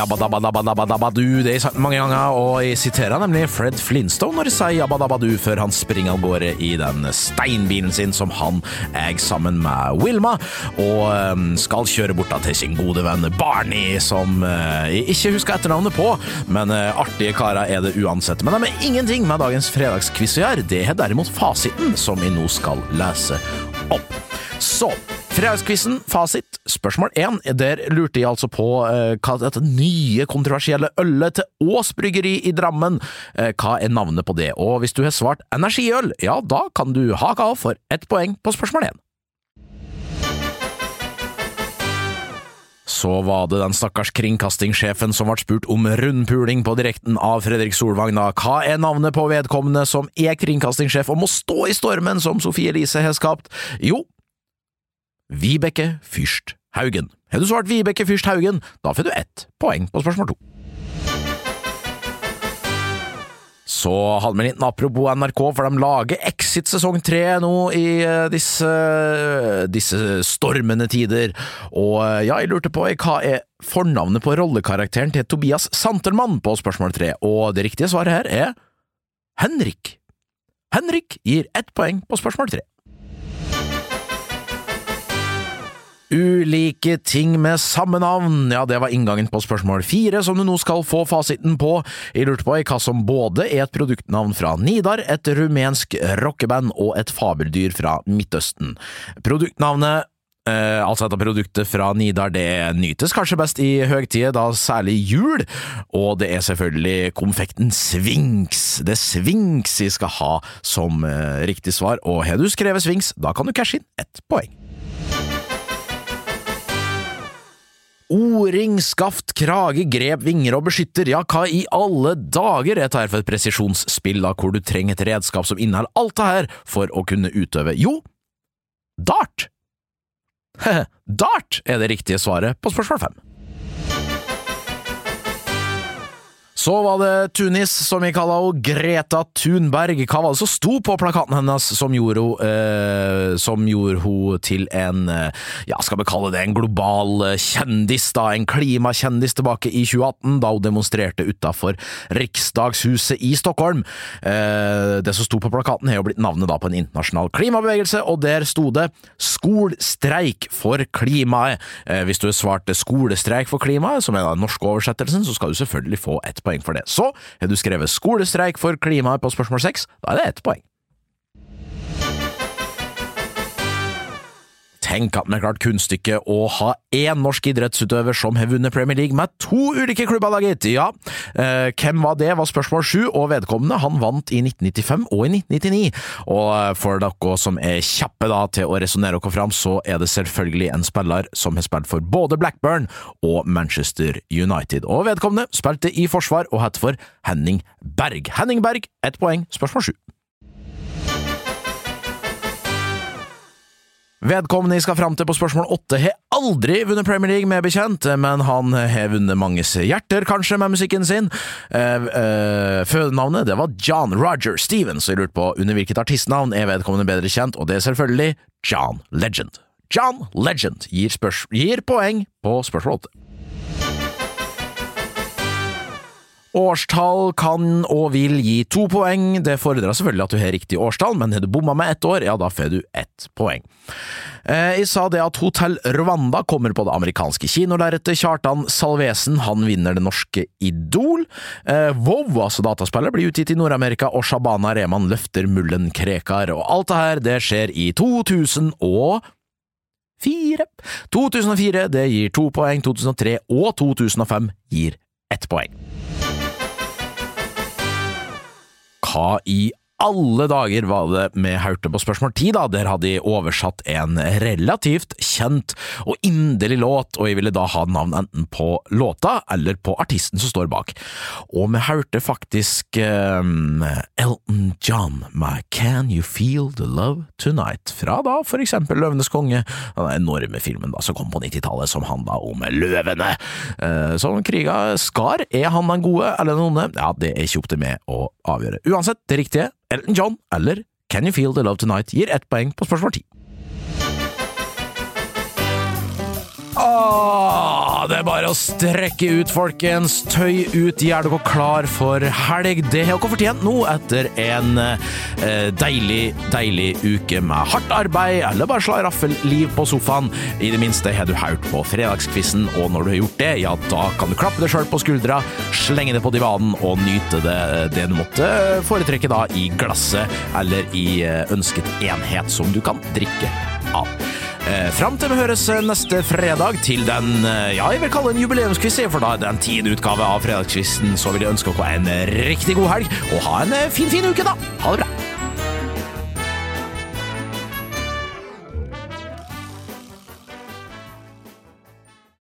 jabbadabbadabbadabbadu, det har jeg sagt mange ganger, og jeg siterer nemlig Fred Flintstone når jeg sier jabba dabba du før han springer av gårde i den steinbilen sin som han eier sammen med Wilma, og um, skal kjøre bort til sin gode venn Barney, som uh, jeg ikke husker etternavnet på, men uh, artige karer er det uansett. Men de har ingenting med dagens fredagskviss å gjøre, det er derimot fasiten som jeg nå skal lese opp. Så, Fredagsquizen, fasit. Spørsmål én. Der lurte jeg altså på eh, hva dette nye kontroversielle ølet til Ås bryggeri i Drammen, eh, hva er navnet på det? Og hvis du har svart energiøl, ja, da kan du hake av for ett poeng på spørsmål én. Så var det den stakkars kringkastingssjefen som ble spurt om rundpuling på direkten av Fredrik Solvang. Da. Hva er navnet på vedkommende som er kringkastingssjef og må stå i stormen som Sofie Elise har skapt? Jo, Vibeke Fyrst Haugen. Har du svart Vibeke Fyrst Haugen, da får du ett poeng på spørsmål to. Så hadde vi en liten apropos NRK, for de lager Exit sesong tre nå i eh, disse, disse stormende tider. Og eh, ja, jeg lurte på hva er fornavnet på rollekarakteren til Tobias Santelmann på spørsmål tre, og det riktige svaret her er Henrik. Henrik gir ett poeng på spørsmål tre. Ulike ting med samme navn, ja, det var inngangen på spørsmål fire, som du nå skal få fasiten på. Jeg lurte på hva som både er et produktnavn fra Nidar, et rumensk rockeband og et fabeldyr fra Midtøsten. Produktnavnet Eh, altså dette produktet fra Nidar det nytes kanskje best i høgtider, da særlig jul, og det er selvfølgelig konfekten Swings. Det er Swings jeg skal ha som eh, riktig svar, og har du skrevet Swings, da kan du cashe inn ett poeng. O-ring, skaft, krage, grep, vinger og beskytter, ja, hva i alle dager er dette for et presisjonsspill da, hvor du trenger et redskap som inneholder alt det her for å kunne utøve, jo, dart! dart er det riktige svaret på spørsmål fem. Så var det Tunis, som vi kaller henne, Greta Thunberg. Hva var det som sto på plakaten hennes som gjorde henne eh, hun til en eh, ja, skal vi kalle det en global eh, kjendis, da, en klimakjendis tilbake i 2018, da hun demonstrerte utafor Riksdagshuset i Stockholm. Eh, det som sto på plakaten, har jo blitt navnet da på en internasjonal klimabevegelse, og der sto det Skolstreik for klimaet. Eh, hvis du svarte Skolestreik for klimaet, som er den norske oversettelsen, så skal du selvfølgelig få et poeng poeng for det. Så har du skrevet skolestreik for klimaet på spørsmål seks, da er det ett poeng. Tenk at vi har klart kunststykket å ha én norsk idrettsutøver som har vunnet Premier League med to ulike klubber, da gitt. Ja, eh, hvem var det, var spørsmål sju, og vedkommende han vant i 1995 og i 1999. Og eh, for dere som er kjappe da til å resonnere dere fram, så er det selvfølgelig en spiller som har spilt for både Blackburn og Manchester United. Og vedkommende spilte i forsvar og het for Henning Berg. Henning Berg, ett poeng, spørsmål sju. Vedkommende jeg skal fram til på spørsmål åtte, har aldri vunnet Premier League, med bekjent, men han har vunnet manges hjerter, kanskje, med musikken sin. Eh, eh, fødenavnet det var John Roger Stevens, og jeg lurte på under hvilket artistnavn er vedkommende bedre kjent, og det er selvfølgelig John Legend. John Legend gir, gir poeng på spørsmål åtte. Årstall kan og vil gi to poeng. Det fordrer selvfølgelig at du har riktig årstall, men har du bomma med ett år, ja, da får du ett poeng. Eh, jeg sa det at Hotell Rwanda kommer på det amerikanske kinolerretet. Kjartan Salvesen han vinner det norske Idol. Eh, WoW, altså dataspillet, blir utgitt i Nord-Amerika, og Shabana Rehman løfter mullen Krekar. Og alt det her, det skjer i 2000 og 2004. 2004 det gir to poeng, 2003 og 2005 gir ett poeng. Hva i alle dager var det med hørte på spørsmål ti, da, der hadde de oversatt en relativt kjent og inderlig låt, og jeg ville da ha navn enten på låta eller på artisten som står bak. Og med hørte faktisk um, Elton John med Can You Feel The Love Tonight, fra da for eksempel Løvenes konge, den enorme filmen da som kom på 90-tallet som handla om løvene, uh, som kriga skar. Er han den gode eller den onde? Ja, det er ikke opp til meg å avgjøre. Uansett, det riktige Elton John eller Can You Feel The Love Tonight gir ett poeng på spørsmål ti. Åh, det er bare å strekke ut, folkens. Tøy ut, gjør dere klar for helg. Det har dere fortjent nå etter en eh, deilig, deilig uke med hardt arbeid, eller bare slaraffel-liv på sofaen. I det minste har du hørt på fredagskvissen, og når du har gjort det, ja, da kan du klappe deg sjøl på skuldra, slenge det på divanen og nyte det, det du måtte foretrekke da i glasset, eller i eh, ønsket enhet som du kan drikke av. Eh, Fram til vi høres neste fredag til den eh, ja, jeg vil kalle en jubileumsquiz, for da er det en tiende utgave av Fredagskvisten, så vil jeg ønske dere en riktig god helg, og ha en eh, fin, fin uke, da! Ha det bra!